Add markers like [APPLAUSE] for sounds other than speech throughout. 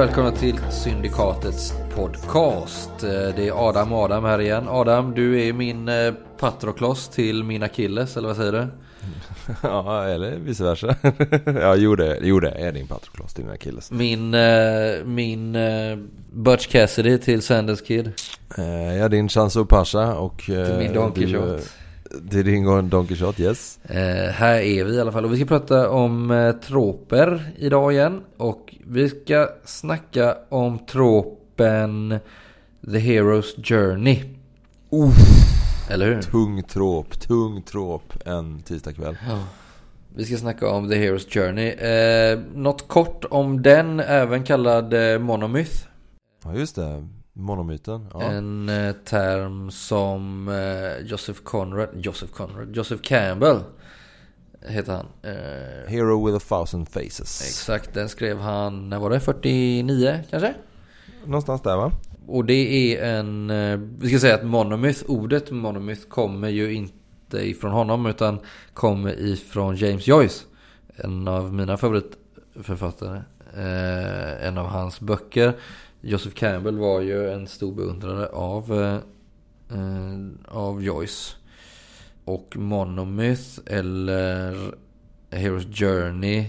Välkomna till Syndikatets podcast. Eh, Det är Adam och Adam här igen. Adam, du är min eh, Patroklos till min Achilles, eller vad säger du? [LAUGHS] Ja, eller vice versa. [LAUGHS] ja, jo det, jo det är din Patroklos till dina killes. Min, eh, min Butch Cassidy till Sanders Kid. Ja, din Chanso Pasha och... Till min Don du, Eh, Till din Don Quijote, yes. Eh, här är vi i alla fall och vi ska prata om eh, troper idag igen. Och vi ska snacka om tropen The Hero's Journey. Eller hur? Tung tråp, tung tråp en tisdagkväll. Ja. Vi ska snacka om The Hero's Journey. Eh, något kort om den, även kallad eh, monomyth. Ja, just det. Monomyten. Ja. En eh, term som eh, Joseph Conrad, Joseph Conrad, Joseph Campbell heter han. Eh, Hero with a thousand faces. exakt, den skrev han, när var det? 49 kanske? Någonstans där va? Och det är en, eh, vi ska säga att monomyth, ordet monomyth kommer ju inte ifrån honom utan kommer ifrån James Joyce. En av mina favoritförfattare. Eh, en av hans böcker. Joseph Campbell var ju en stor beundrare av, eh, eh, av Joyce. Och monomyth eller Hero's Journey.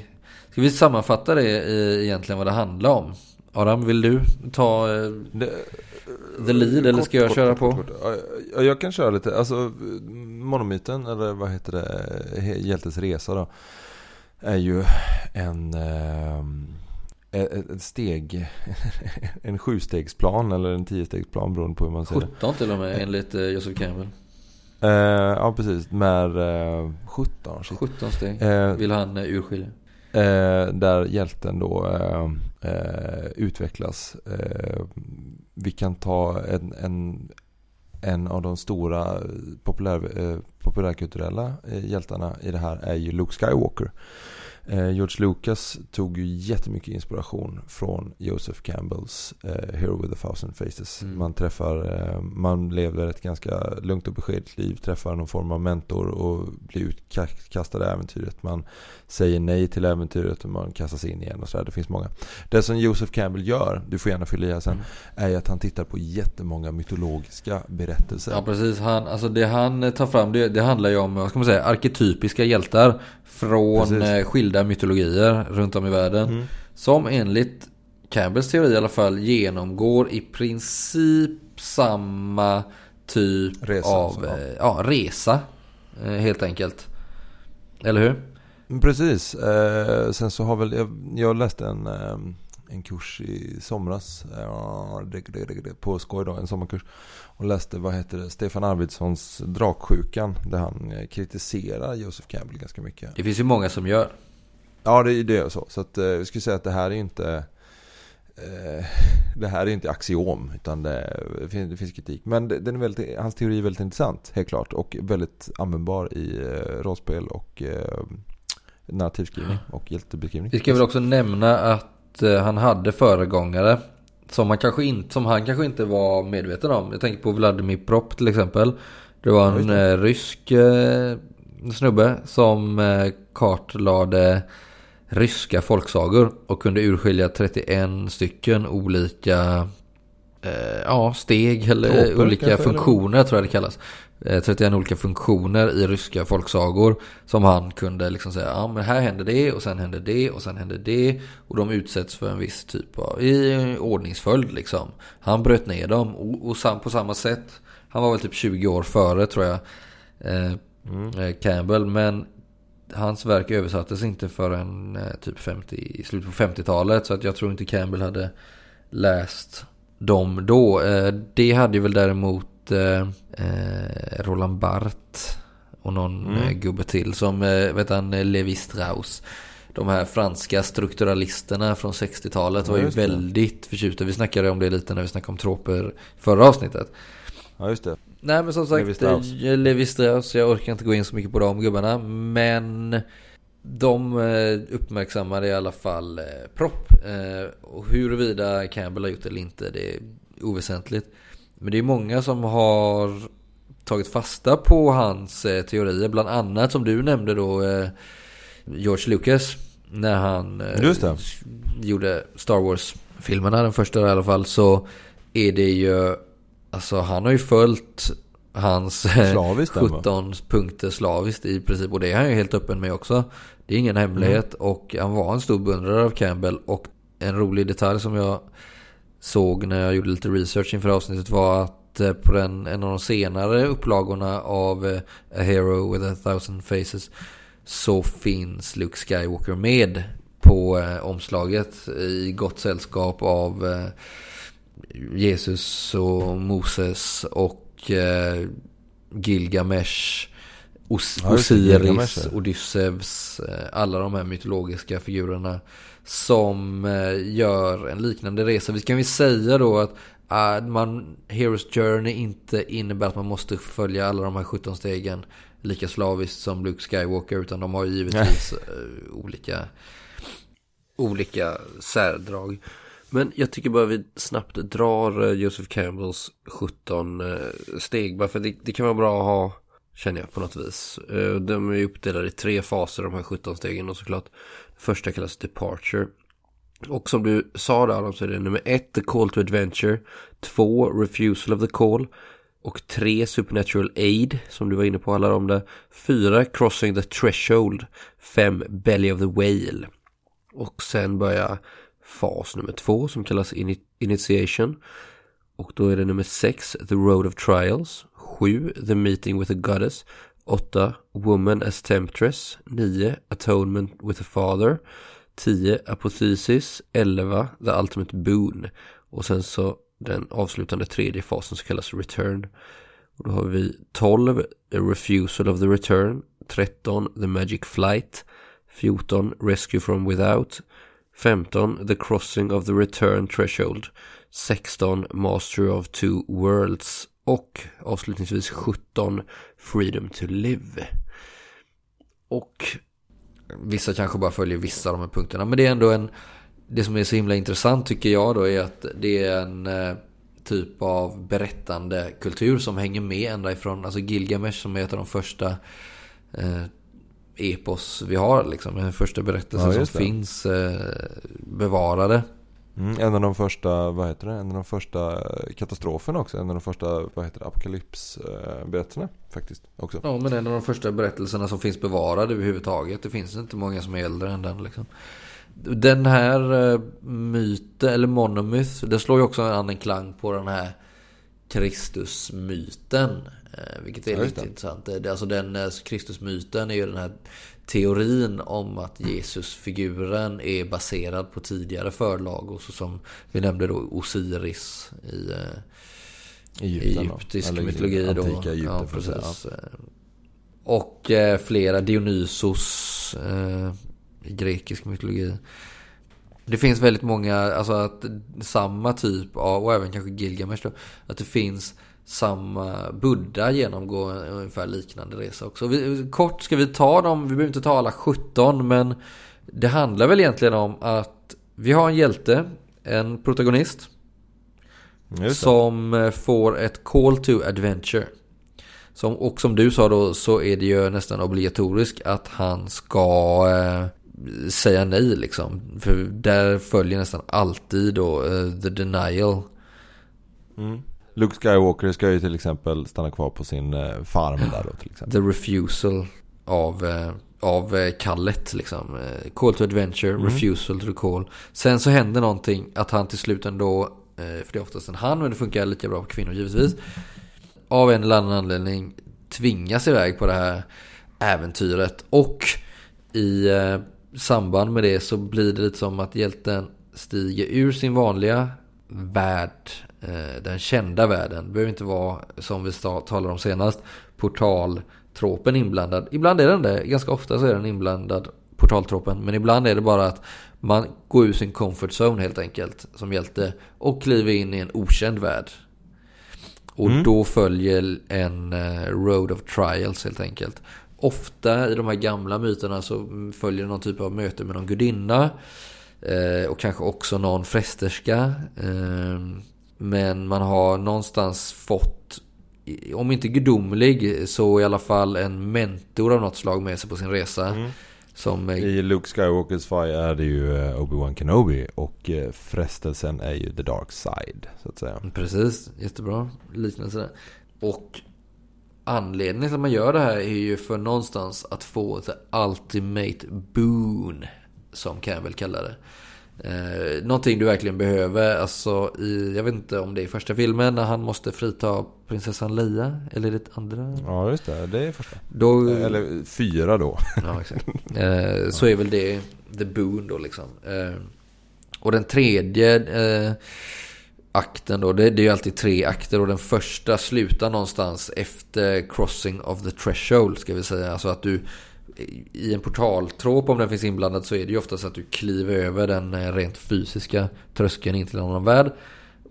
Ska vi sammanfatta det i egentligen vad det handlar om? Adam, vill du ta eh, The lead eller ska jag köra på? Ja, ja, jag kan köra lite. Alltså monomyten eller vad heter det? Hjältes resa då. Är ju en ehm, ett ett steg, [LAUGHS] en sjustegsplan eller en tiostegsplan beroende på hur man ser det. 17 till och med enligt eh, Joseph Campbell. Eh, ja precis, med eh, 17 shit. 17 steg Eh, vill han eh, urskilja. Eh, där hjälten då eh, eh, utvecklas. Eh, vi kan ta en, en, en av de stora populär, eh, populärkulturella eh, hjältarna i det här är ju Luke Skywalker. Eh, George Lucas tog ju jättemycket inspiration från Joseph Campbells eh, Hero with a thousand faces. Mm. Man träffar, eh, man lever ett ganska lugnt och beskedligt liv, träffar någon form av mentor och blir utkastad i äventyret. Man säger nej till äventyret och man kastas in igen och sådär. Det finns många. Det som Joseph Campbell gör, du får gärna fylla i här sen, Mm. är ju att han tittar på jättemånga mytologiska berättelser. Ja precis, han, alltså det han tar fram det, det handlar ju om, vad ska man säga, arketypiska hjältar. Från Precis. eh, skilda mytologier runt om i världen. Mm. Som enligt Campbells teori i alla fall genomgår i princip samma typ Resa, av eh, ja, resa. eh, Helt enkelt. Eller hur? Mm, Precis. Eh, sen så har väl, jag, jag läste en, eh, en kurs i somras. På skoj då, en sommarkurs. Och läste, vad heter det, Stefan Arvidssons Draksjukan. Där han kritiserar Joseph Campbell ganska mycket. Det finns ju många som gör. Ja, det, det är så. Så att, eh, jag skulle säga att det här är inte eh, [LAUGHS] det här är inte axiom utan det, det, finns, det finns kritik. Men den är väldigt, hans teori är väldigt intressant helt klart och väldigt användbar i eh, rollspel och eh, narrativskrivning och hjältebeskrivning. Vi ska väl också nämna att han hade föregångare. Som han, kanske inte, som han kanske inte var medveten om. Jag tänker på Vladimir Prop till exempel. Det var Ja, en eh, rysk eh, snubbe som eh, kartlade ryska folksagor. Och kunde urskilja 31 stycken olika eh, ja, steg eller Troper olika kanske, eller? funktioner tror jag det kallas. Eh, 31 olika funktioner i ryska folksagor. Som han kunde liksom säga, ja men här händer det och sen händer det och sen händer det. Och de utsätts för en viss typ av, i ordningsföljd liksom. Han bröt ner dem och, och sam, på samma sätt. Han var väl typ 20 år före tror jag. Eh, eh, Campbell. Men hans verk översattes inte förrän eh, typ 50, i slutet på 50-talet. Så att jag tror inte Campbell hade läst dem då. Eh, det hade ju väl däremot eh, Roland Barthes och någon Mm. gubbe till som, vet han, Levi Strauss. De här franska strukturalisterna från 60-talet Ja, var ju väldigt förtjusta. Vi snackade om det lite när vi snackade om troper förra avsnittet. Ja, just det. Nej men som sagt, Levi Strauss. eh, Levi Strauss, jag orkar inte gå in så mycket på de gubbarna. Men de eh, uppmärksammade i alla fall eh, propp. Och huruvida Campbell har gjort det eller inte, det är oväsentligt. Men det är många som har tagit fasta på hans teorier. Bland annat som du nämnde då, George Lucas. När han gjorde Star Wars-filmerna, den första i alla fall, så är det ju... Alltså han har ju följt hans eh, Slaviskt den, va? 17 punkter slaviskt i princip. Och det är han ju helt öppen med också. Det är ingen hemlighet. Och han var en stor beundrare av Campbell. Och en rolig detalj som jag såg när jag gjorde lite research inför avsnittet var att eh, på den, en av de senare upplagorna av eh, A Hero with a thousand faces så finns Luke Skywalker med på eh, omslaget i gott sällskap av eh, Jesus och Moses och eh, Gilgamesh, Os- Ja, Gilgamesh, Osiris. Odysseus, eh, alla de här mytologiska figurerna som eh, gör en liknande resa. Vi kan vi säga då att man, Heroes Journey inte innebär att man måste följa alla de här 17 stegen lika slaviskt som Luke Skywalker utan de har givetvis olika, olika särdrag. Men jag tycker bara vi snabbt drar eh, Joseph Campbells 17 eh, steg. Bara för det, det kan vara bra att ha, känner jag på något vis. Eh, de är uppdelade i tre faser de här 17 stegen och såklart. Första kallas Departure. Och som du sa där Adam, så är det nummer ett The Call to Adventure. Två Refusal of the Call. Och tre Supernatural Aid som du var inne på alla om det. Fyra Crossing the Threshold. Fem Belly of the Whale. Och sen börjar fas nummer två som kallas Initiation. Och då är det nummer sex The Road of Trials. Sju The Meeting with a Goddess. åtta Woman as Temptress. nio Atonement with a Father. 10 Apothesis. 11 The Ultimate Boon. Och sen så den avslutande tredje fasen som kallas Return. Och då har vi 12 The Refusal of the Return. 13 The Magic Flight. 14 Rescue from Without. 15 The Crossing of the Return Threshold. 16 Master of Two Worlds. Och avslutningsvis 17 Freedom to Live. Och Vissa kanske bara följer vissa av de här punkterna. Men det är ändå en... Det som är så himla intressant tycker jag då är att det är en eh, typ av berättande kultur som hänger med ända ifrån alltså Gilgamesh som är ett av de första eh, epos vi har. Liksom. Den första berättelsen Ja, som det. finns eh, bevarade. Mm, en av de första, vad heter det? En av de första katastroferna också. En av de första, vad heter det? Apokalypsberättelserna faktiskt också. Ja, men en av de första berättelserna som finns bevarade överhuvudtaget. Det finns inte många som är äldre än den. Liksom. Den här eh, myten, eller monomyth, det slår ju också en annan klang på den här Kristusmyten. Eh, vilket är Ja, lite intressant. Det, alltså den eh, Kristusmyten är ju den här teorin om att Jesusfiguren är baserad på tidigare förlagor. Så som vi nämnde då Osiris i eh, Egypten då. Egyptisk Eller mytologi då. Antika Egypten. ja, precis. Och eh, flera Dionysos eh, i grekisk mytologi. Det finns väldigt många, alltså att samma typ av, och även kanske Gilgamesh då, att det finns samma Buddha genomgår en ungefär liknande resa också. Vi, kort ska vi ta dem, vi behöver inte ta alla 17 men det handlar väl egentligen om att vi har en hjälte, en protagonist som eh, får ett call to adventure. Som, och som du sa då så är det ju nästan obligatoriskt att han ska eh, säga nej liksom. För där följer nästan alltid då eh, the denial. Mm. Luke Skywalker ska ju till exempel stanna kvar på sin eh, farm där då till exempel. The refusal av, eh, av eh, kallet liksom. Call to adventure, Mm. refusal to call. Sen så händer någonting att han till slut ändå, för det är oftast en han men det funkar lika bra på kvinnor givetvis. Av en eller annan anledning tvingas iväg på det här äventyret. Och i samband med det så blir det lite som att hjälten stiger ur sin vanliga värld. Eh, den kända världen. Det behöver inte vara som vi talade om senast. Portaltropen inblandad. Ibland är den det. Ganska ofta så är den inblandad. Portaltropen. Men ibland är det bara att man går ur sin comfort zone helt enkelt. Som hjälte. Och kliver in i en okänd värld. Och Mm. då följer en eh, road of trials helt enkelt. Ofta i de här gamla myterna så följer någon typ av möte med någon gudinna. Eh, och kanske också någon frästerska. Eh, men man har någonstans fått, om inte gudomlig, så i alla fall en mentor av något slag med sig på sin resa. Mm. Som är, I Luke Skywalkers fall är det ju eh, Obi-Wan Kenobi och eh, frestelsen är ju the dark side så att säga. Precis, jättebra liknelse där. Och anledningen till att man gör det här är ju för någonstans att få ett ultimate boon. Som Campbell kallar det. Eh, någonting du verkligen behöver. Alltså i, jag vet inte om det är första filmen när han måste frita prinsessan Leia. Eller det andra? Ja just det, det är första. Då, Eller fyra då. [LAUGHS] Ja, exakt. Eh, så är väl det the boon då liksom. Eh, och den tredje eh, akten då, det, det är ju alltid tre akter och den första slutar någonstans efter crossing of the threshold ska vi säga. Alltså att du i en portaltråp om den finns inblandad så är det ju oftast att du kliver över den eh, rent fysiska tröskeln in till en annan värld.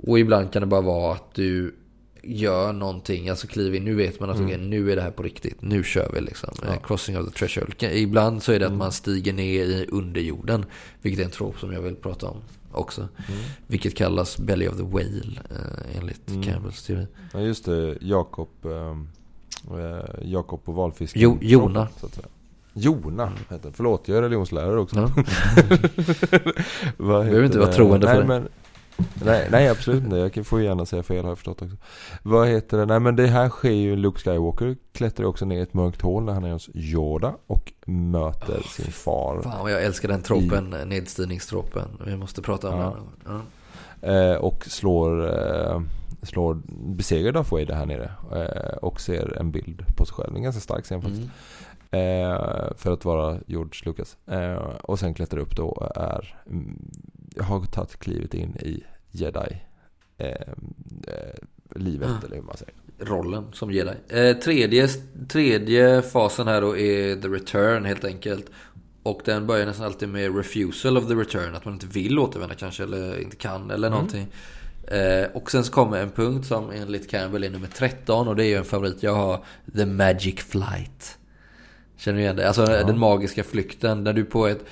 Och ibland kan det bara vara att du gör någonting, alltså kliver in, nu vet man att okay, nu är det här på riktigt, nu kör vi liksom. Ja. Crossing of the threshold. Ibland så är det att man stiger ner i underjorden, vilket är en trop som jag vill prata om också. Mm. Vilket kallas Belly of the Whale eh, enligt Mm. Campbells teori. Ja just det, Jakob ehm, eh, Jakob och valfisken. Jo, Jona. Så att säga. Jona heter det. Förlåt, jag är religionslärare också. Ja. [LAUGHS] Behöver inte vara troende för nej, det. Men, nej, nej, absolut inte. Jag kan- får gärna säga fel har jag förstått också. Vad heter det? Nej men det här sker ju, Luke Skywalker klättrar också ner i ett mörkt hål när han är hos Yoda och möter sin far. Fan vad jag älskar den tropen, nedstigningstropen. Vi måste prata om Ja. den. Ja. Eh, och slår, eh, slår besegrar Darth Vader här nere. Eh, och ser en bild på sig själv. En ganska stark scen faktiskt. Mm. Eh, för att vara George Lucas. Eh, och sen klättrar upp då och är, mm, har tagit klivet in i Jedi eh, livet Mm. eller hur man säger. Rollen som jedi. Tredje, tredje fasen här då är the return helt enkelt. Och den börjar nästan alltid med refusal of the return. Att man inte vill återvända kanske eller inte kan eller någonting. Eh, och sen så kommer en punkt som enligt Campbell är nummer 13 och det är ju en favorit jag har. The Magic Flight. Känner du igen det? Alltså den magiska flykten där du på ett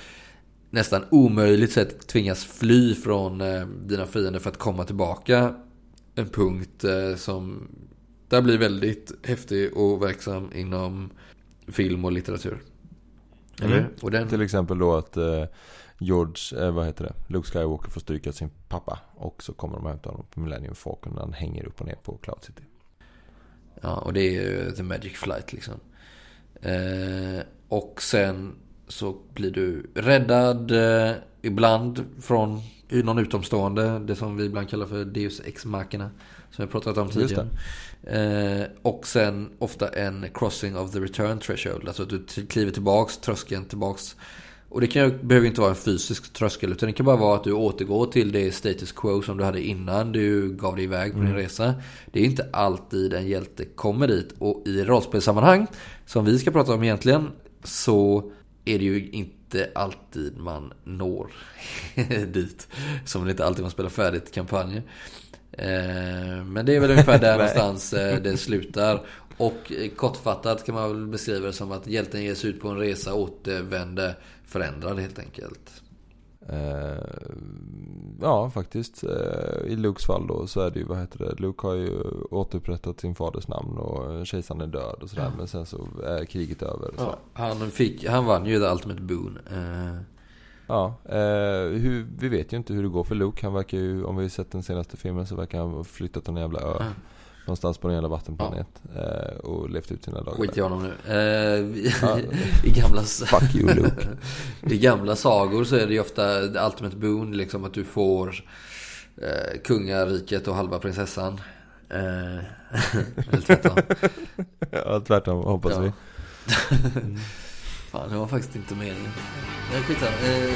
nästan omöjligt sätt tvingas fly från eh, dina fiender för att komma tillbaka. En punkt eh, som där blir väldigt häftig och verksam inom film och litteratur. Eller Mm. Och den, Till exempel då att eh, George, eh, vad heter det? Luke Skywalker får stryka sin pappa. Och så kommer de och hämtar honom på Millennium Falcon när han hänger upp och ner på Cloud City. Ja, och det är ju The Magic Flight liksom. Eh, och sen så blir du räddad eh, ibland från någon utomstående. Det som vi ibland kallar för Deus Ex Machina. Som vi pratat om tidigare. Eh, och sen ofta en crossing of the return threshold. Alltså att du kliver tillbaks, tröskeln tillbaks. Och det kan, behöver inte vara en fysisk tröskel. Utan det kan bara vara att du återgår till det status quo som du hade innan du gav dig iväg på din resa. Det är inte alltid en hjälte kommer dit. Och i rollspelssammanhang, som vi ska prata om egentligen, så är det ju inte alltid man når [LAUGHS] dit. Som det inte alltid man spelar färdigt kampanjer. Eh, Men det är väl ungefär där [LAUGHS] någonstans eh, det slutar. Och eh, kortfattat kan man väl beskriva det som att hjälten ger sig ut på en resa, återvänder, förändrad helt enkelt. Eh, ja, faktiskt. Eh, I Lukes fall då så är det ju, vad heter det? Luke har ju återupprättat sin faders namn och kejsaren är död och sådär. Men sen så är kriget över. Ja, han, fick, han vann ju The Ultimate Boon. Eh, Ja, hur, vi vet ju inte hur det går för Luke. Han verkar ju, om vi sett den senaste filmen så verkar han ha flyttat till en jävla ö. Ja. Någonstans på en jävla vattenplanet. Eh, och levt ut sina dagar. Skit i honom nu. Eh, i, Ja. [LAUGHS] I gamla... Fuck you Luke. [LAUGHS] I gamla sagor så är det ju ofta The Ultimate Boon, liksom att du får eh, kungariket och halva prinsessan. Eh, [LAUGHS] eller tvärtom. ja, tvärtom hoppas Ja. vi. Fan, det var faktiskt inte meningen. Men skitsamma. Eh,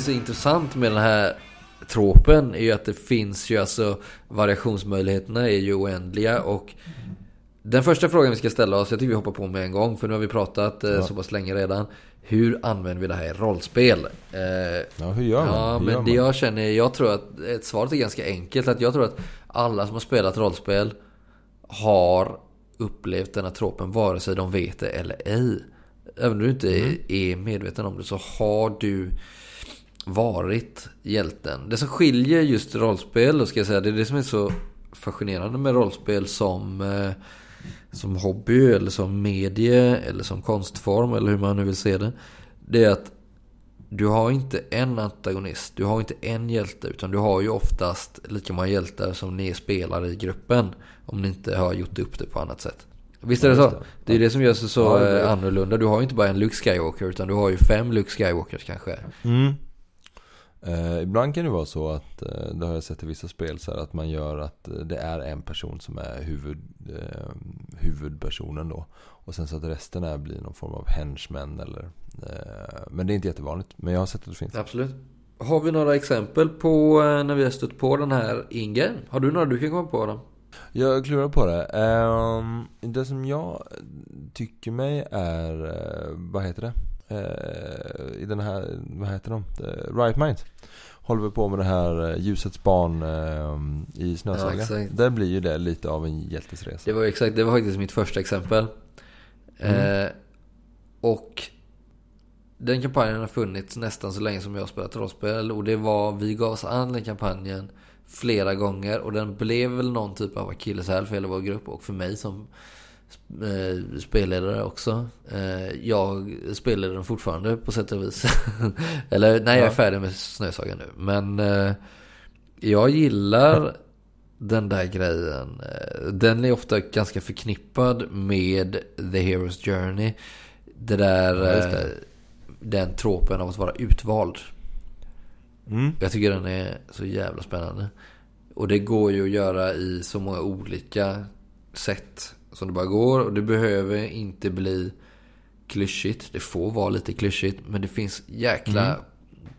som är så intressant med den här tropen är ju att det finns ju alltså variationsmöjligheterna är ju oändliga och Den första frågan vi ska ställa oss, jag tycker vi hoppar på med en gång för nu har vi pratat eh, Ja. så pass länge redan. Hur använder vi det här i rollspel? Eh, Ja, hur gör man? Ja, hur men gör det man? jag känner, jag tror att ett svaret är ganska enkelt. Att jag tror att alla som har spelat rollspel har upplevt denna tropen vare sig de vet det eller ej. Även om du inte Mm. är- är medveten om det så har du varit hjälten. Det som skiljer just rollspel, ska jag säga, det är det som är så fascinerande med rollspel som, eh, som hobby eller som medie eller som konstform eller hur man nu vill se det. Det är att du har inte en antagonist, du har inte en hjälte utan du har ju oftast lika många hjältar som ni spelar i gruppen. Om ni inte har gjort upp det på annat sätt. Visst är det så? det. Är det som gör sig så Ja, eh, annorlunda. Du har ju inte bara en Luke Skywalker utan du har ju fem Luke Skywalkers kanske. Mm. Eh, ibland kan det vara så att, eh, det har jag sett i vissa spel, så här, att man gör att eh, det är en person som är huvud, eh, huvudpersonen då. Och sen så att resten är, blir någon form av henchmen eller eh, Men det är inte jättevanligt. Men jag har sett att det finns. Absolut. Har vi några exempel på eh, när vi har stött på den här ingen? Har du några du kan komma på? Dem? Jag klurar på det. Ehm, det som jag tycker mig är, vad heter det? Eh, I den här, vad heter de? Eh, right Mind. Håller vi på med det här eh, Ljusets barn i Ja, Snösaga. exakt. Där blir ju det lite av en hjältesresa. Det var exakt, det var faktiskt mitt första exempel. Mm. Eh, och den kampanjen har funnits nästan så länge som jag spelat rollspel. Och det var, vi gav oss an den kampanjen flera gånger. Och den blev väl någon typ av akilleshäl för hela vår grupp och för mig som spelledare också. Eh, jag spelar den fortfarande på sätt och vis. [LAUGHS] Eller nej, jag är färdig med Snösaga nu. Men eh, jag gillar den där grejen. Eh, Den är ofta ganska förknippad med The Hero's Journey. Det där, Ja, det. eh, den tropen av att vara utvald. Mm. Jag tycker den är så jävla spännande. Och det går ju att göra i så många olika sätt som det bara går. Och det behöver inte bli klyschigt. Det får vara lite klyschigt. Men det finns jäkla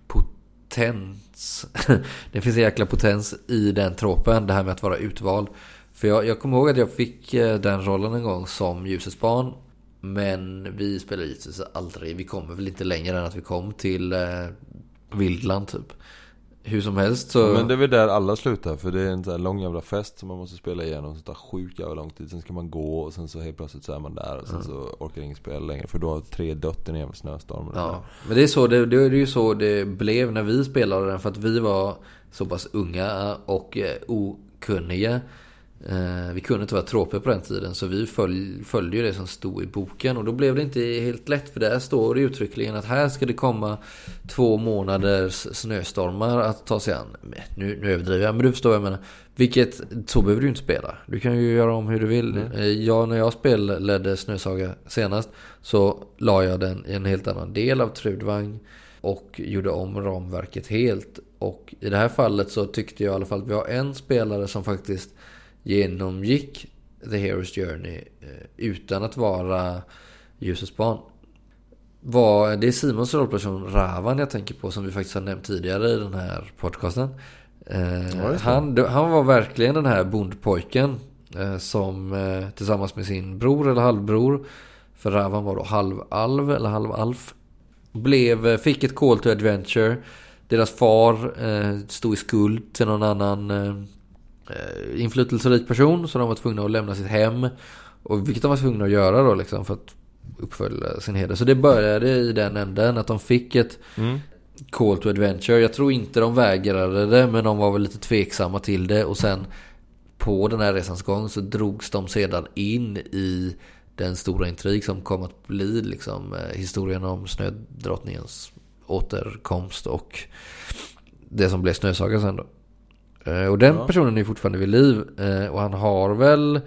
potens. [LAUGHS] det finns en jäkla potens i den tropen. Det här med att vara utvald. För jag, jag kommer ihåg att jag fick eh, den rollen en gång som ljusets barn. Men vi spelade givetvis aldrig. Vi kommer väl inte längre än att vi kom till eh, Vildland typ. Hur som helst så... Men det är väl där alla slutar för det är en sån här lång jävla fest som man måste spela igenom som tar sjukt jävla lång tid. Sen ska man gå och sen så helt plötsligt så är man där och sen så orkar ingen spela längre för då har tre dött i en jävla snöstorm. Ja, men det är, så, det, det är ju så det blev när vi spelade den. För att vi var så pass unga och eh, okunniga. Eh, vi kunde inte vara troper på den tiden. Så vi följ, följde ju det som stod i boken. Och då blev det inte helt lätt. För där står det uttryckligen att här ska det komma två månaders snöstormar att ta sig an. Nu, nu överdriver jag, men du förstår vad jag menar. Vilket, så behöver du inte spela. Du kan ju göra om hur du vill. Eh, Jag, när jag spelade Snösaga senast så la jag den i en helt annan del av Trudvang och gjorde om ramverket helt. Och i det här fallet så tyckte jag i alla fall att vi har en spelare som faktiskt genomgick The Hero's Journey eh, utan att vara ljusets barn. Var, det är Simons rollperson Ravan jag tänker på som vi faktiskt har nämnt tidigare i den här podcasten. Eh, Ja, han, han var verkligen den här bondpojken eh, som tillsammans med sin bror eller halvbror, för Ravan var då halvalv eller halvalf, blev, fick ett call to adventure. Deras far eh, stod i skuld till någon annan eh, inflytelserik person så de var tvungna att lämna sitt hem. Och vilket de var tvungna att göra då liksom för att uppfylla sin heder. Så det började i den änden att de fick ett Mm. Call to Adventure. Jag tror inte de vägrade det men de var väl lite tveksamma till det. Och sen på den här resans gång så drogs de sedan in i den stora intrig som kom att bli liksom eh, historien om Snödrottningens återkomst och det som blev Snösaga sen då. Eh, Och den Ja. personen är fortfarande vid liv eh, och han har väl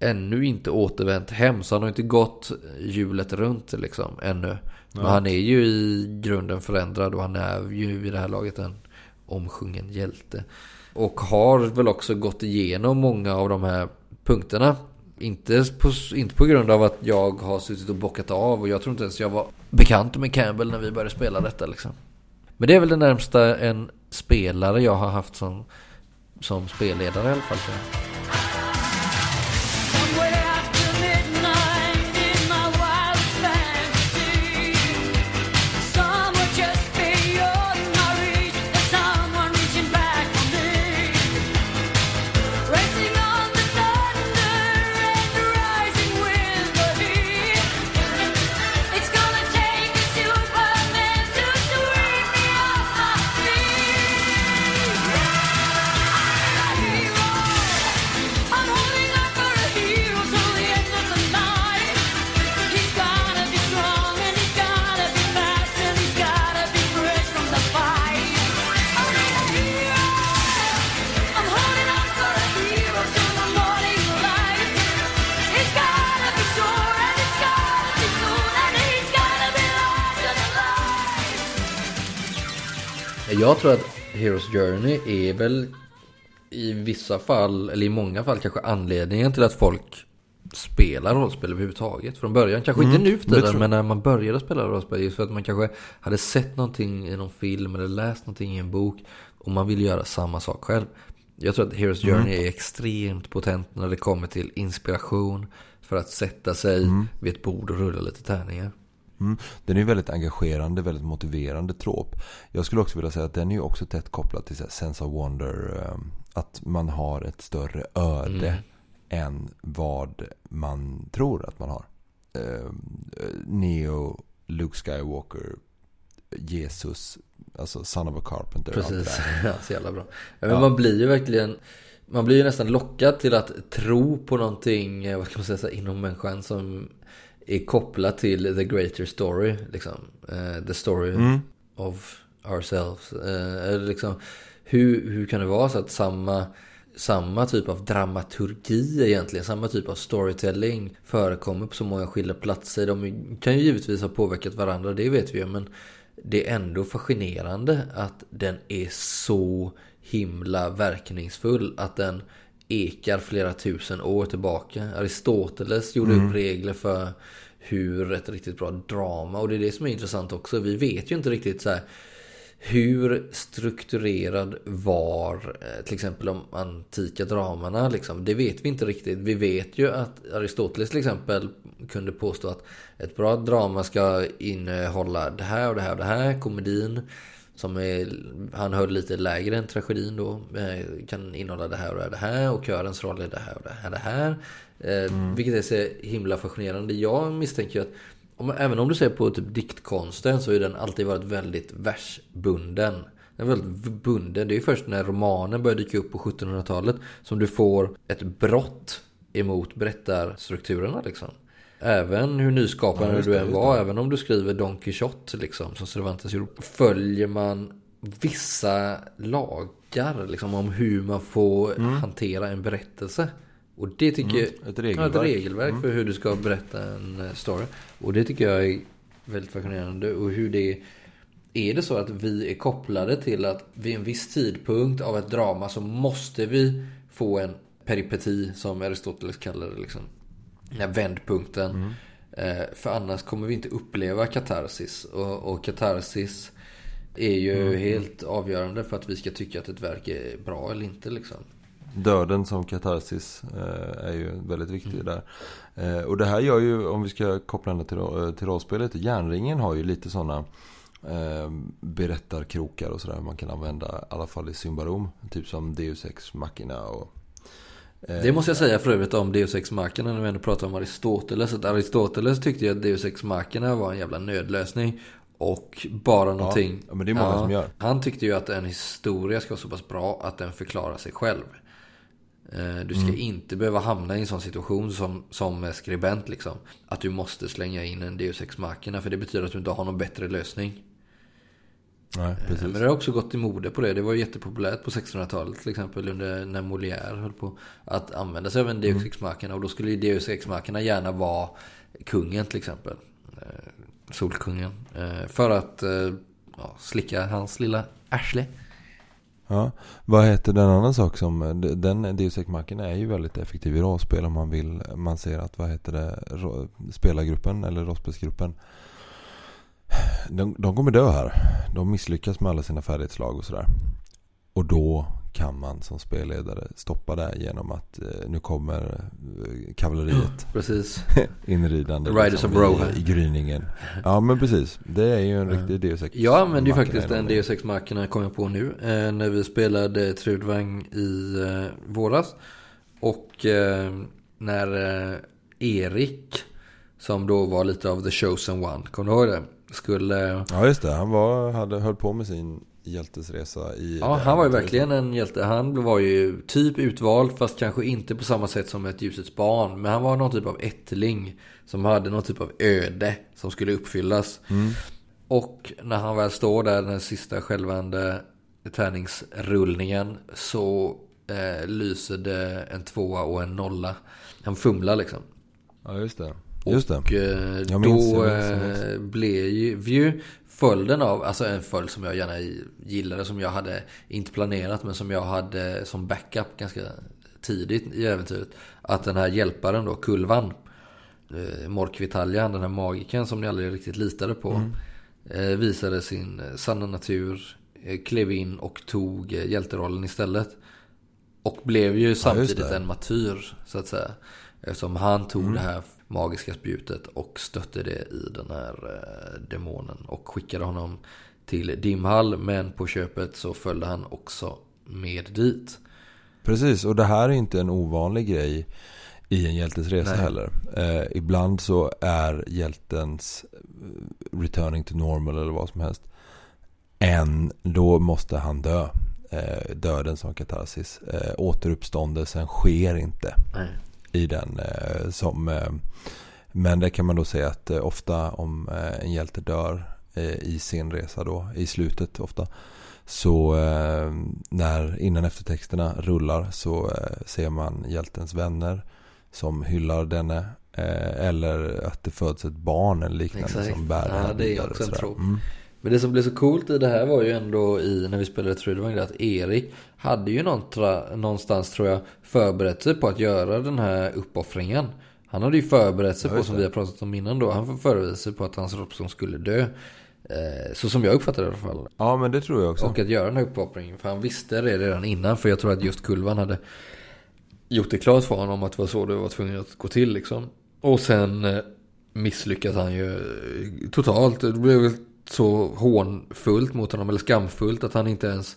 ännu inte återvänt hem så han har inte gått hjulet runt liksom ännu. Men Ja. han är ju i grunden förändrad och han är ju vid det här laget en omsjungen hjälte. Och har väl också gått igenom många av de här punkterna. Inte på, inte på grund av att jag har suttit och bockat av och jag tror inte ens jag var bekant med Campbell när vi började spela detta liksom. Men det är väl det närmsta en spelare jag har haft som, som spelledare i alla fall. Jag tror att Heroes Journey är väl i vissa fall, eller i många fall kanske anledningen till att folk spelar rollspel överhuvudtaget. Från början, kanske Mm, inte nu för tiden, men när man började spela rollspel. Just för att man kanske hade sett någonting i någon film eller läst någonting i en bok. Och man vill göra samma sak själv. Jag tror att Heroes Mm. Journey är extremt potent när det kommer till inspiration. För att sätta sig vid ett bord och rulla lite tärningar. Mm. Den är ju väldigt engagerande, väldigt motiverande trop. Jag skulle också vilja säga att den är ju också tätt kopplad till sense of wonder. eh, Att man har ett större öde Mm. än vad man tror att man har. Eh, Neo, Luke Skywalker, Jesus, alltså Son of a Carpenter. Precis, [LAUGHS] ja, så jävla bra. Ja, men Man blir ju verkligen Man blir ju nästan lockad till att tro på någonting eh, Vad ska man säga, inom människan som Är kopplat till the greater story liksom. Eh, the story Mm. of ourselves eller liksom, hur, hur kan det vara så att samma samma typ av dramaturgi egentligen, samma typ av storytelling förekommer på så många skilda platser. De kan ju givetvis ha påverkat varandra, det vet vi ju, men det är ändå fascinerande att den är så himla verkningsfull. Att den ekar flera tusen år tillbaka. Aristoteles gjorde upp regler för hur ett riktigt bra drama. Och det är det som är intressant också. Vi vet ju inte riktigt så här hur strukturerad var eh, till exempel de antika dramana liksom. Det vet vi inte riktigt. Vi vet ju att Aristoteles till exempel kunde påstå att ett bra drama ska innehålla det här och det här och det här. Komedin som är, han höll lite lägre än tragedin då. eh, Kan innehålla det här och det här och körens roll är det här och det här det här. Eh, Vilket är så himla fascinerande. Jag misstänker att om, även om du ser på typ diktkonsten så har den alltid varit väldigt versbunden. Den är väldigt bunden. Det är först när romanen börjar dyka upp på 1700-talet som du får ett brott emot berättarstrukturerna liksom. Även hur nyskapande Ja, du än var, även om du skriver Don Quixote liksom, som Cervantes gjorde, följer man vissa lagar liksom, om hur man får hantera en berättelse. Och det tycker jag... Mm. Ett Ja, regelverk. ett regelverk för hur du ska berätta en eh, story. Och det tycker jag är väldigt fascinerande. Och hur det... Är det så att vi är kopplade till att vid en viss tidpunkt av ett drama så måste vi få en peripeti som Aristoteles kallar det liksom. Här vändpunkten. Eh, För annars kommer vi inte uppleva katarsis. Och, och katarsis är ju helt avgörande för att vi ska tycka att ett verk är bra eller inte liksom. Döden som katarsis eh, är ju väldigt viktig där. Eh, och det här gör ju, om vi ska koppla den till, ro- till rollspelet, järnringen har ju lite sådana eh, berättarkrokar och sådär man kan använda i alla fall i Symbarom. Typ som Deus Ex Machina och... Det måste jag säga för övrigt om Deus Ex Machina när vi ändå pratar om Aristoteles. Att Aristoteles tyckte ju att Deus Ex Machina var en jävla nödlösning. Och bara någonting. ja, men det är många som gör. Han tyckte ju att en historia ska vara så pass bra att den förklarar sig själv. Eh, Du ska Mm. inte behöva hamna i en sån situation som, som skribent liksom. Att du måste slänga in en Deus Ex Machina. För det betyder att du inte har någon bättre lösning. Nej, precis. Men det har också gått i mode på det. Det var jättepopulärt på 1600-talet till exempel under när Molière höll på att använda sig av en Deus Ex Machina. Och då skulle Deus Ex Machina gärna vara kungen till exempel. Eh, Solkungen. Eh, För att eh, ja, slicka hans lilla arsle. Ja, vad heter den annan sak som, den Deus Ex Machina är ju väldigt effektiv i rollspel om man vill, man ser att vad heter det, spelargruppen eller rollspelsgruppen de, de kommer dö här. De misslyckas med alla sina färdighetslag och sådär. Och då kan man som spelledare stoppa det genom att eh, nu kommer eh, kavalleriet [CLEARS THROAT] Precis. [LAUGHS] inridande The Riders liksom, of Rohan. i, gryningen. Ja men precis, det är ju en riktig Deus Ex Jag använde ju faktiskt en Deus Ex Machina kom jag på nu. Eh, när vi spelade Trudvang i eh, våras. Och eh, när eh, Erik, som då var lite av the chosen one, kommer du ihåg det? Skulle... Ja just det, han var, hade, höll på med sin hjältesresa i... Ja, han var ju verkligen en hjälte. Han var ju typ utvald, fast kanske inte på samma sätt som ett ljusets barn. Men han var någon typ av ättling. Som hade någon typ av öde som skulle uppfyllas. Och när han väl står där, den sista skälvande tärningsrullningen. Så eh, lyser det en tvåa och en nolla. Han fumlar liksom. Ja just det. Just det. Och eh, minns, då eh, blev ju följden av, alltså en följd som jag gärna gillade, som jag hade inte planerat men som jag hade som backup ganska tidigt i äventyret. Att den här hjälparen då, Kulvan, eh, Morkvitaljan, den här magiken som ni aldrig riktigt litade på. Mm. Eh, visade sin sanna natur, eh, klev in och tog eh, hjälterollen istället. Och blev ju samtidigt det. en martyr så att säga. Eftersom han tog Mm. det här magiska spjutet och stötte det i den här eh, demonen. Och skickade honom till Dimhall. Men på köpet så följde han också med dit. Precis, och det här är inte en ovanlig grej i en hjältes resa Nej. heller. Eh, ibland så är hjältens eh, returning to normal eller vad som helst. En, då måste han dö. Eh, döden som katarsis. Eh, återuppståndelsen sker inte Nej. I den eh, som... Eh, men det kan man då säga att eh, ofta om en hjälte dör i sin resa då, i slutet ofta. Så när innan eftertexterna rullar så ser man hjältens vänner som hyllar denne. Eller att det föds ett barn eller liknande Exakt. som bär Ja, den det är också en trop. Mm. Men det som blev så coolt i det här var ju ändå i när vi spelade Trudvang att Erik hade ju någonstans tror jag förberett sig på att göra den här uppoffringen. Han hade ju förberett sig på, som vi har pratat om innan då, han förberedde sig på att hans Robson skulle dö. Eh, så som jag uppfattade det i alla fall. Ja men det tror jag också. Och att göra den här uppoffringen. För han visste det redan innan. För jag tror att just Kulvan hade gjort det klart för honom att det var så det var tvungen att gå till liksom. Och sen eh, misslyckas han ju eh, totalt. Det blev så hånfullt mot honom, eller skamfullt, att han inte ens...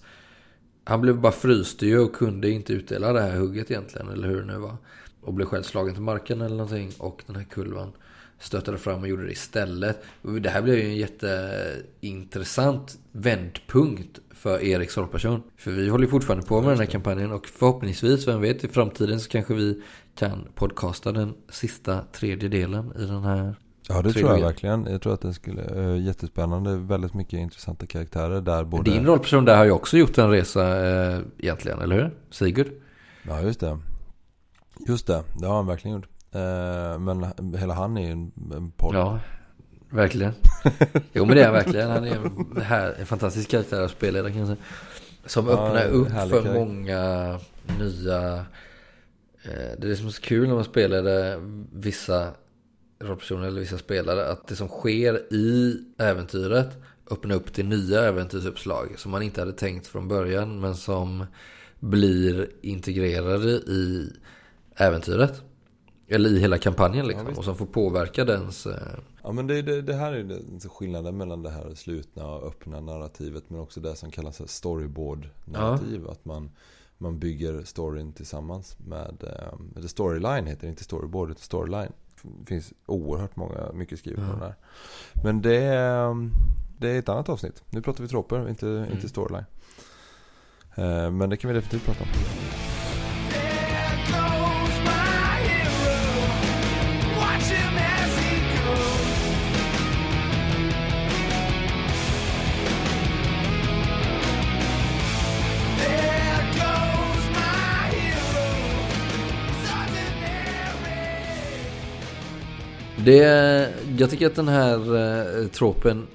Han blev bara fryste ju och kunde inte utdela det här hugget egentligen, eller hur det nu var. Och blev själv slagen till marken eller någonting. Och den här kulvan stöttade fram och gjorde det istället. Det här blev ju en jätteintressant vändpunkt för Eriks rollperson. För vi håller ju fortfarande på med den här kampanjen och förhoppningsvis, vem vet, i framtiden så kanske vi kan podcasta den sista tredje delen i den här. Ja det tror jag verkligen. Jag tror att det skulle uh, jättespännande. Väldigt mycket intressanta karaktärer där. Både... Din rollperson där har ju också gjort en resa eh, egentligen, eller hur? Sigurd? Ja just det. Just det, det har han verkligen gjort. Eh, men hela han är ju en, en podd. Ja, verkligen. Jo men det är han verkligen. Han är en, här, en fantastisk karaktär att spela kan jag säga. Som Ja, öppnar upp för karaktär. många nya... Det är det som är så kul när man spelade vissa rollpersoner eller vissa spelare. Att det som sker i äventyret öppnar upp till nya äventyrsuppslag. Som man inte hade tänkt från början men som blir integrerade i äventyret. Eller i hela kampanjen liksom. visst. och som får påverka dens... Eh, Ja men det, det, det här är så skillnaden mellan det här slutna och öppna narrativet. Men också det som kallas storyboard-narrativ. Att man, man bygger storyn tillsammans med... Eh, eller storyline heter det, inte storyboard utan storyline. Finns oerhört många, mycket skrivet på Ja. den här. Men det är, det är ett annat avsnitt. Nu pratar vi troper, inte, Mm. inte storyline. Eh, men det kan vi definitivt prata om. Det, jag tycker att den här eh, tropen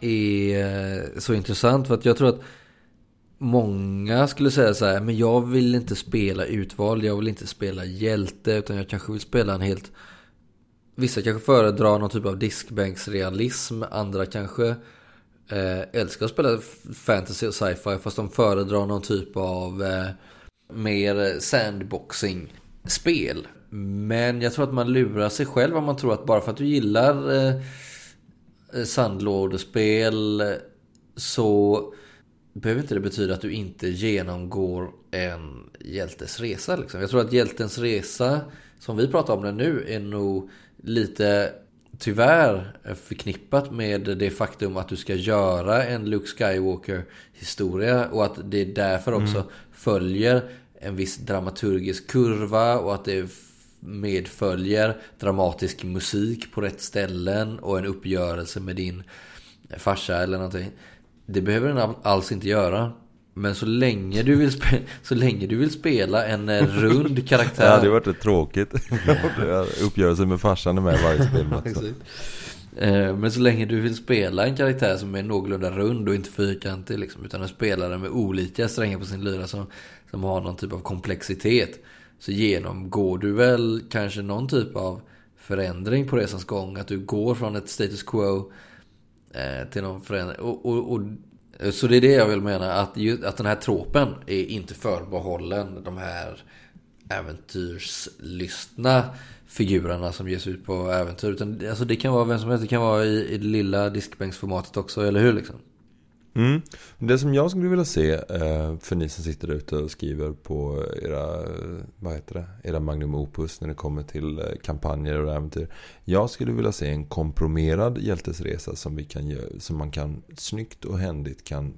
är eh, så intressant för att jag tror att många skulle säga så här, men jag vill inte spela utvald, jag vill inte spela hjälte utan jag kanske vill spela en helt Vissa kanske föredrar någon typ av diskbänksrealism, andra kanske eh, älskar att spela fantasy och sci-fi fast de föredrar någon typ av eh, mer sandboxing-spel. Men jag tror att man lurar sig själv om man tror att bara för att du gillar eh, sandlådespel så behöver inte det betyda att du inte genomgår en hjältes resa. Liksom. Jag tror att hjältens resa, som vi pratar om den nu, är nog lite tyvärr förknippat med det faktum att du ska göra en Luke Skywalker historia och att det därför också följer en viss dramaturgisk kurva och att det medföljer dramatisk musik på rätt ställen och en uppgörelse med din farsa eller någonting. Det behöver den all- alls inte göra. Men så länge du vill, spe- så länge du vill spela en eh, rund [LAUGHS] Det karaktär. hade ju varit rätt tråkigt. [LAUGHS] Uppgörelsen med farsan är med varje spel. men så. [LAUGHS] Exakt. Eh, Men så länge du vill spela en karaktär som är någorlunda rund och inte fyrkantig liksom, utan en spelare med olika strängar på sin lyra som, som har någon typ av komplexitet. Så genomgår du väl kanske någon typ av förändring på resans gång. Att du går från ett status quo eh, till någon förändring. Och, och, och, så det är det jag vill mena. Att, ju, att den här tropen är inte förbehållen de här äventyrslystna figurerna som ges ut på äventyr. Utan, alltså det kan vara vem som helst. Det kan vara i, i det lilla diskbänksformatet också, eller hur? Liksom? Mm. Det som jag skulle vilja se eh, för ni som sitter ute och skriver på era, vad heter det, era magnum opus när det kommer till eh, kampanjer och äventyr. Jag skulle vilja se en komprimerad hjältesresa som, vi kan, som man kan snyggt och händigt kan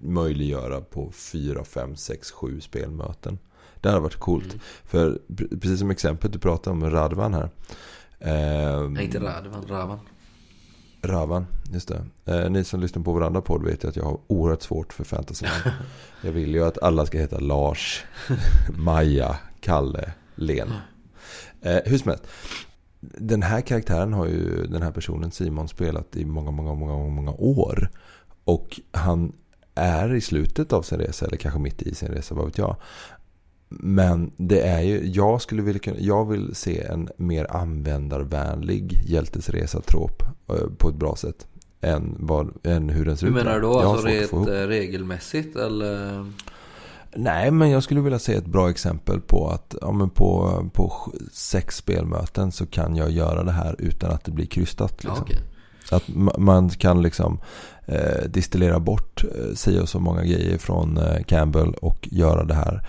möjliggöra på 4, 5, 6, 7 spelmöten. Det hade varit coolt. För pre- precis som exemplet du pratade om med Radvan här. Eh, Nej, inte Radvan, Ravan. Ravan, just det. Eh, ni som lyssnar på varandra podd vet ju att jag har oerhört svårt för fantasy. [LAUGHS] jag vill ju att alla ska heta Lars, [LAUGHS] Maja, Kalle, Len. Eh, hur som helst. Den här karaktären har ju den här personen Simon spelat i många, många, många, många år. Och han är i slutet av sin resa, eller kanske mitt i sin resa, vad vet jag. Men det är ju, jag skulle vilja jag vill se en mer användarvänlig hjältesresa-trop eh, på ett bra sätt. Än, vad, än hur den ser Hur ut. menar du då? Alltså att rent eh, regelmässigt eller? Nej, men jag skulle vilja se ett bra exempel på att ja, men på, på sex spelmöten så kan jag göra det här utan att det blir krystat. Ja, Liksom. okej. Att ma- man kan liksom eh, distillera bort eh, si och så många grejer från eh, Campbell och göra det här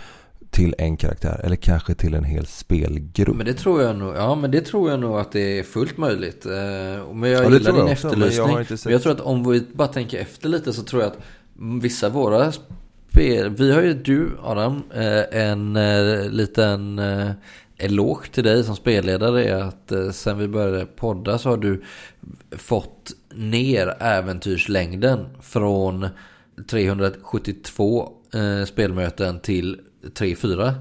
till en karaktär. Eller kanske till en hel spelgrupp. Men det tror jag nog, ja men det tror jag nog att det är fullt möjligt. Eh, Men jag Ja, gillar din också, men jag efterlysning. Men jag, tror att om vi bara tänker efter lite så tror jag att vissa våra spel, vi har ju du Adam, eh, en eh, liten eloge till dig som spelledare är att sen vi började podda så har du fått ner äventyrslängden från 372 eh, spelmöten till 3-4.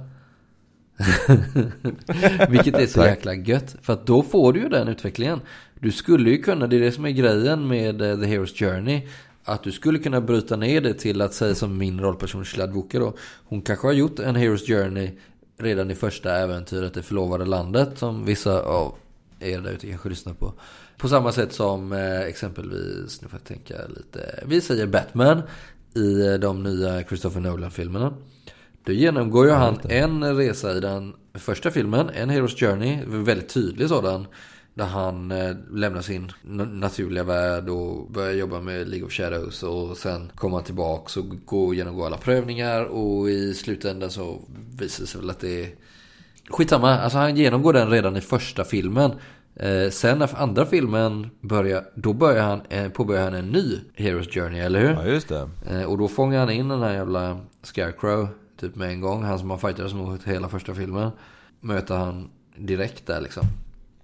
[LAUGHS] Vilket är så jäkla gött. För att då får du ju den utvecklingen. Du skulle ju kunna, det är det som är grejen med eh, The Hero's Journey. Att du skulle kunna bryta ner det till att säga som min rollperson Shladvuka då. Hon kanske har gjort en Hero's Journey redan i första äventyret Det förlovade landet. Som vissa av er där ute kanske lyssnar på. På samma sätt som eh, exempelvis, nu får jag tänka lite. Vi säger Batman i eh, de nya Christopher Nolan-filmerna. Då genomgår ju han en resa i den första filmen, en Hero's Journey, väldigt tydlig sådan. Där han eh, lämnar sin na- naturliga värld och börjar jobba med League of Shadows. Och sen kommer han tillbaka och går genomgår alla prövningar. Och i slutändan så visar det sig väl att det är Skitsamma, alltså han genomgår den redan i första filmen. Eh, sen när andra filmen börjar, då börjar han, eh, påbörjar han en ny Hero's Journey, eller hur? Ja, just det. Och då fångar han in den här jävla Scarecrow, typ med en gång. Han som har fightats mot hela första filmen. Möter han direkt där liksom.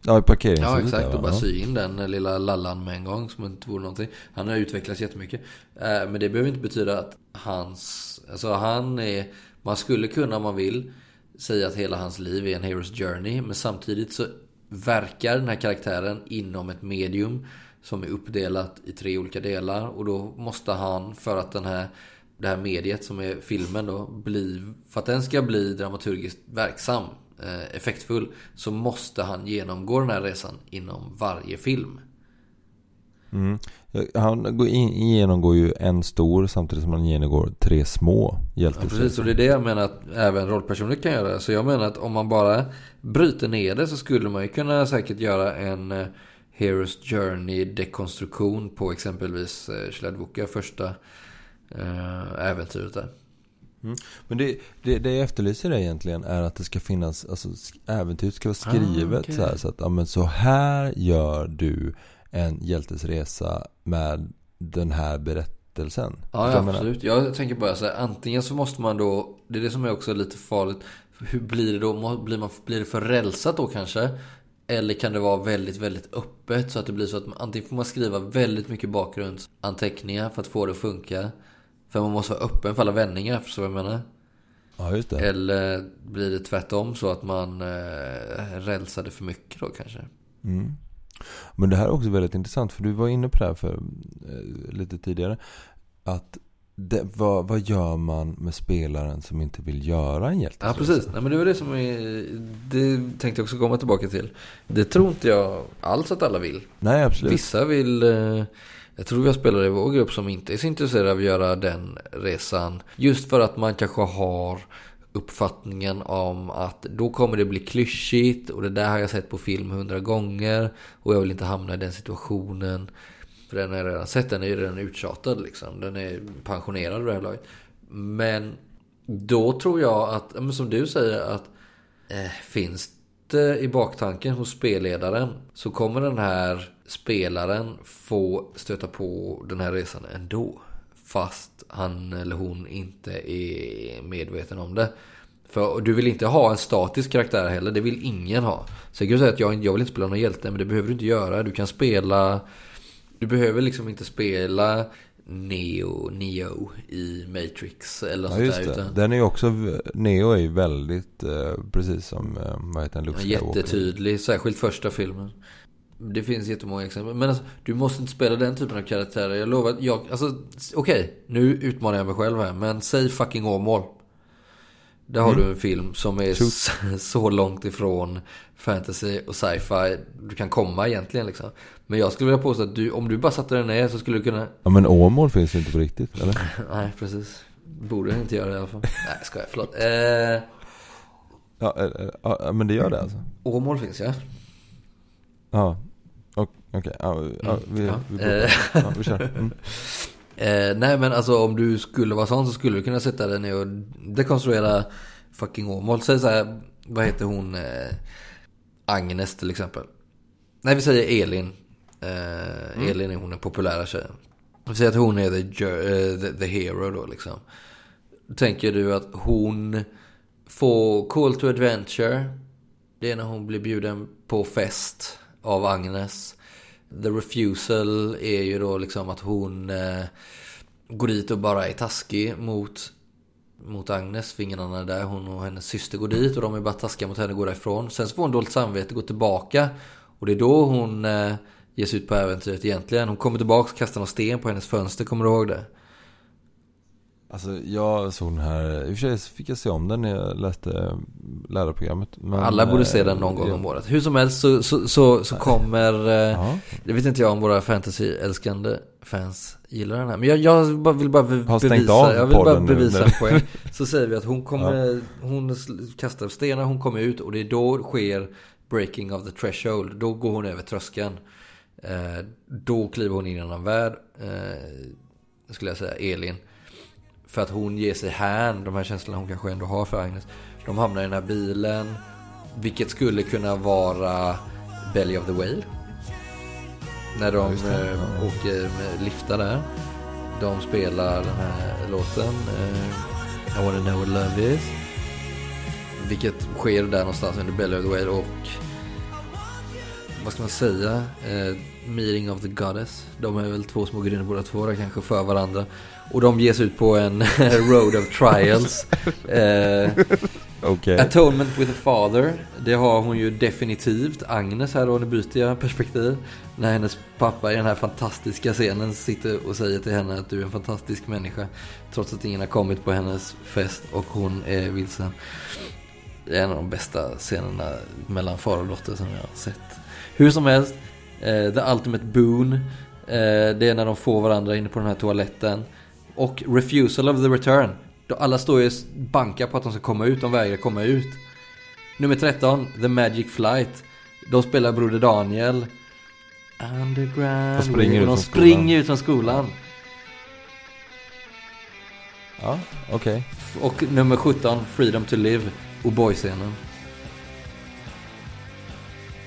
Ja, i parkeringshuset. Ja exakt, där, och bara sy in den lilla lallan med en gång som inte vore någonting. Han har utvecklats jättemycket. Eh, Men det behöver inte betyda att hans, alltså han är, man skulle kunna om man vill säga att hela hans liv är en Hero's Journey. Men samtidigt så verkar den här karaktären inom ett medium som är uppdelat i tre olika delar. Och då måste han, för att den här, det här mediet som är filmen då, bli, för att den ska bli dramaturgiskt verksam, eh, effektfull, så måste han genomgå den här resan inom varje film. Mm. Han går in, genomgår ju en stor samtidigt som han genomgår tre små Ja, hjältesresor. precis, och det är det jag menar att även rollpersoner kan göra. Så jag menar att om man bara bryter ner det så skulle man ju kunna säkert göra en eh, Hero's Journey dekonstruktion på exempelvis eh, Shladvuka första äventyret där. Men det, det, det jag efterlyser egentligen är att det ska finnas, alltså äventyret ska vara skrivet Ah, okej. så här. Så att, ja men så här gör du en hjältesresa med den här berättelsen. Ja, ja absolut. Jag tänker bara så här, antingen så måste man då, det är det som är också lite farligt. Hur blir det då? Blir, man, blir det för rälsat då kanske? Eller kan det vara väldigt, väldigt öppet så att det blir så att man, antingen får man skriva väldigt mycket bakgrundsanteckningar för att få det att funka. För man måste vara öppen för alla vändningar, förstår du vad jag menar? Ja, just det. Eller blir det tvärtom så att man eh, rälsade för mycket då kanske? Mm. Men det här är också väldigt intressant för du var inne på det här för eh, lite tidigare. Att det, vad, vad gör man med spelaren som inte vill göra en hjälteresa? Ja, precis. Nej, men det var det som är, det tänkte jag också komma tillbaka till. Det tror inte jag alls att alla vill. Nej, absolut. Vissa vill, eh, jag tror vi har spelare i vår grupp som inte är så intresserade av att göra den resan. Just för att man kanske har uppfattningen om att då kommer det bli klyschigt och det där har jag sett på film hundra gånger och jag vill inte hamna i den situationen. För den har jag redan sett, den är ju redan uttjatad liksom. Den är pensionerad vid det här laget. Men då tror jag att, som du säger, att eh, finns det i baktanken hos spelledaren så kommer den här spelaren få stöta på den här resan ändå. Fast han eller hon inte är medveten om det. För du vill inte ha en statisk karaktär heller, det vill ingen ha. Så jag kan säga att jag, jag vill inte spela någon hjälte, men det behöver du inte göra. Du kan spela... Du behöver liksom inte spela Neo, Neo i Matrix eller Ja, just där. det. Utan, Den är ju också, Neo är ju väldigt, eh, precis som, eh, vad heter den, Luke Skywalker. jättetydlig, särskilt första filmen. Det finns jättemånga exempel. Men alltså, du måste inte spela den typen av karaktärer. Jag lovar, jag, alltså, okej, nu utmanar jag mig själv här. Men säg fucking Åmål. Där har Mm. du en film som är så, [LAUGHS] så långt ifrån fantasy och sci-fi du kan komma egentligen liksom. Men jag skulle vilja påstå att du, om du bara satte den ner så skulle du kunna... Ja men Åmål finns ju inte på riktigt, eller? [LAUGHS] Nej, precis. Borde inte göra det i alla fall. Nej, ska jag förlåt. [LAUGHS] Eh, Ja, eh, eh, ja, men det gör det alltså? Åmål finns ja. Ja, okej. Ja, ja, vi, Ja. vi, Eh. ja, vi kör. Mm. [LAUGHS] Eh, nej men alltså om du skulle vara sån så skulle du kunna sätta dig ner och dekonstruera fucking Åmål. Säg så här, vad heter hon? Eh, Agnes till exempel. Nej vi säger Elin. Eh, Elin är hon den populära tjejen. Vi säger att hon är the, eh, the, the hero då liksom. Tänker du att hon får call to adventure. Det är när hon blir bjuden på fest av Agnes. The refusal är ju då liksom att hon eh, går dit och bara är taskig mot, mot Agnes. För ingen annan är där. Hon och hennes syster går dit och de är bara taskiga mot henne och går därifrån. Sen så får hon dåligt samvete, och går tillbaka. Och det är då hon eh, ger sig ut på äventyret egentligen. Hon kommer tillbaka och kastar någon sten på hennes fönster, kommer du ihåg det? Alltså jag såg den här, i och för sig fick jag se om den när jag läste lärarprogrammet. Men, Alla borde se eh, den någon gång ja. om året. Hur som helst så, så, så, så kommer... Eh, Ja. Det vet inte jag om våra fantasy-älskande fans gillar den här. Men jag, jag vill bara bevisa, jag vill bara bevisa en poäng. [LAUGHS] Så säger vi att hon kommer, hon kastar stenar, hon kommer ut och det är då sker breaking of the threshold. Då går hon över tröskeln. Eh, då kliver hon in i en annan värld. Eh, skulle jag säga, Elin. För att hon ger sig hän, de här känslorna hon kanske ändå har för Agnes. De hamnar i den här bilen. Vilket skulle kunna vara Belly of the Whale. När de just det. eh, åker med liftar där. De spelar den här låten. Eh, I wanna know what love is. Vilket sker där någonstans under Belly of the Whale och vad ska man säga? Eh, meeting of the Goddess. De är väl två små gudinnor båda två där kanske för varandra. Och de ger sig ut på en [LAUGHS] road of trials. Eh, Okej. Atonement with a father. Det har hon ju definitivt. Agnes här då, nu byter jag perspektiv. När hennes pappa i den här fantastiska scenen sitter och säger till henne att du är en fantastisk människa. Trots att ingen har kommit på hennes fest och hon är vilsen. Det är en av de bästa scenerna mellan far och dotter som jag har sett. Hur som helst, eh, The Ultimate Boon. Eh, det är när de får varandra inne på den här toaletten. Och Refusal of the Return. Då alla står ju och bankar på att de ska komma ut, de vägrar komma ut. Nummer 13, The Magic Flight. De spelar Broder Daniel. Underground. De springer ut de från springer skolan. ut från skolan. Ja, okej. Och nummer 17, Freedom to Live. O'boy-scenen.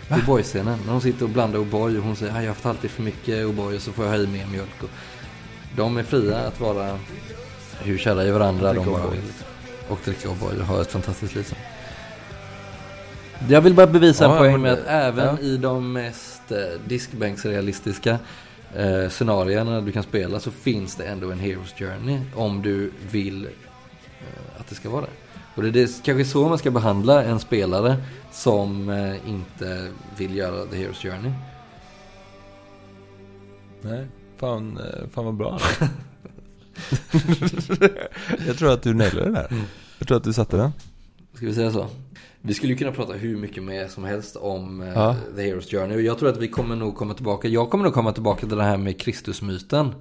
O'boy-scenen. När de sitter och blandar O'boy och hon säger att jag har haft alltid för mycket O'boy och så får jag ha i mer mjölk. Och de är fria att vara hur kära i varandra de bara vill. Och dricka O'boy och ha ett fantastiskt liv. Jag vill bara bevisa Ja, poäng med att även ja. i de mest eh, diskbänksrealistiska eh, scenarierna du kan spela så finns det ändå en Heroes Journey om du vill eh, att det ska vara det. Och det är det, kanske så man ska behandla en spelare som eh, inte vill göra The Heroes Journey. Nej, fan, eh, fan vad bra. [LAUGHS] jag tror att du nailade det där. Jag tror att du satte den. Ska vi säga så? Vi skulle ju kunna prata hur mycket mer som helst om eh, Ja. The Heroes Journey. Jag tror att vi kommer nog komma tillbaka. Jag kommer nog komma tillbaka till det här med Kristusmyten.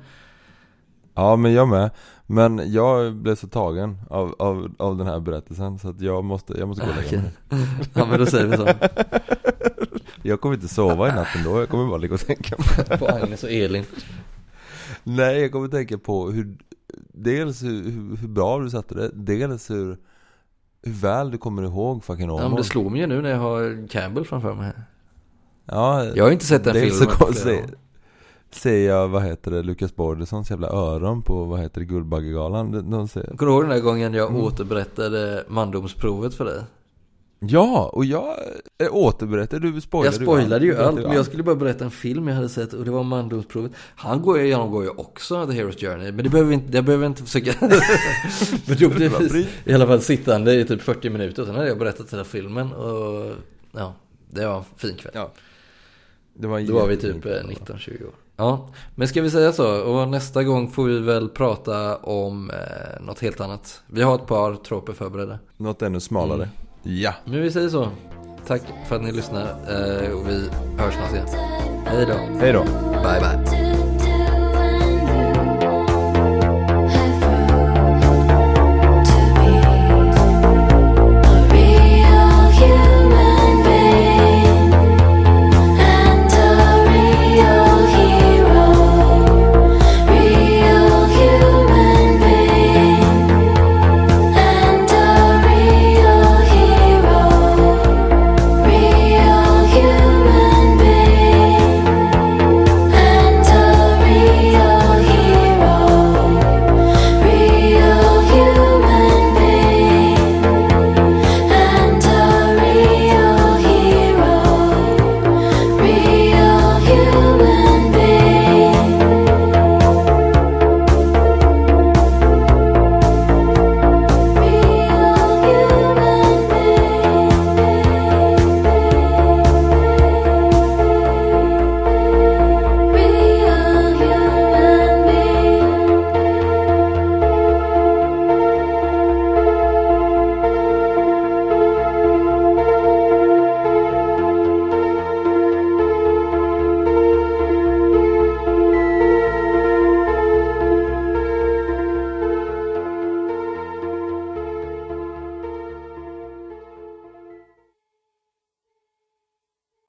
Ja, men jag med. Men jag blev så tagen av, av, av den här berättelsen så att jag måste, jag måste gå och lägga mig. [LAUGHS] Ja men då säger vi så. [LAUGHS] Jag kommer inte sova i natten då, jag kommer bara ligga och tänka på På Agnes och Elin. Nej, jag kommer tänka på hur Dels hur, hur, hur bra du satte det, dels hur Hur väl du kommer ihåg fucking Ja, men Åmål det slår mig ju nu när jag har Campbell framför mig. Ja, Jag har inte sett den filmen så se, ser jag, vad heter det, Lukas Borderssons jävla öron på, vad heter det, Guldbaggegalan de, de ser, Kommer du ihåg den där gången jag Mm. återberättade mandomsprovet för dig? Ja, och jag äh, återberättar, du spoilade Jag spoilade ju allt. allt, men jag skulle bara berätta en film jag hade sett och det var mandomsprovet. Han går ju, genomgår ju också The Hero's Journey, men det behöver inte, jag behöver inte försöka. [LAUGHS] men då blev i alla fall sittande i typ 40 minuter, sen hade jag berättat hela filmen och ja, det var en fin kväll. Ja. Det var Då var vi typ eh, 19-20 år. Ja, men ska vi säga så? Och nästa gång får vi väl prata om eh, något helt annat. Vi har ett par troper förberedda. Något ännu smalare Mm. Ja, Men vi säger så. Tack för att ni lyssnar eh, och vi hörs snart igen. Hej då. hej då Bye bye.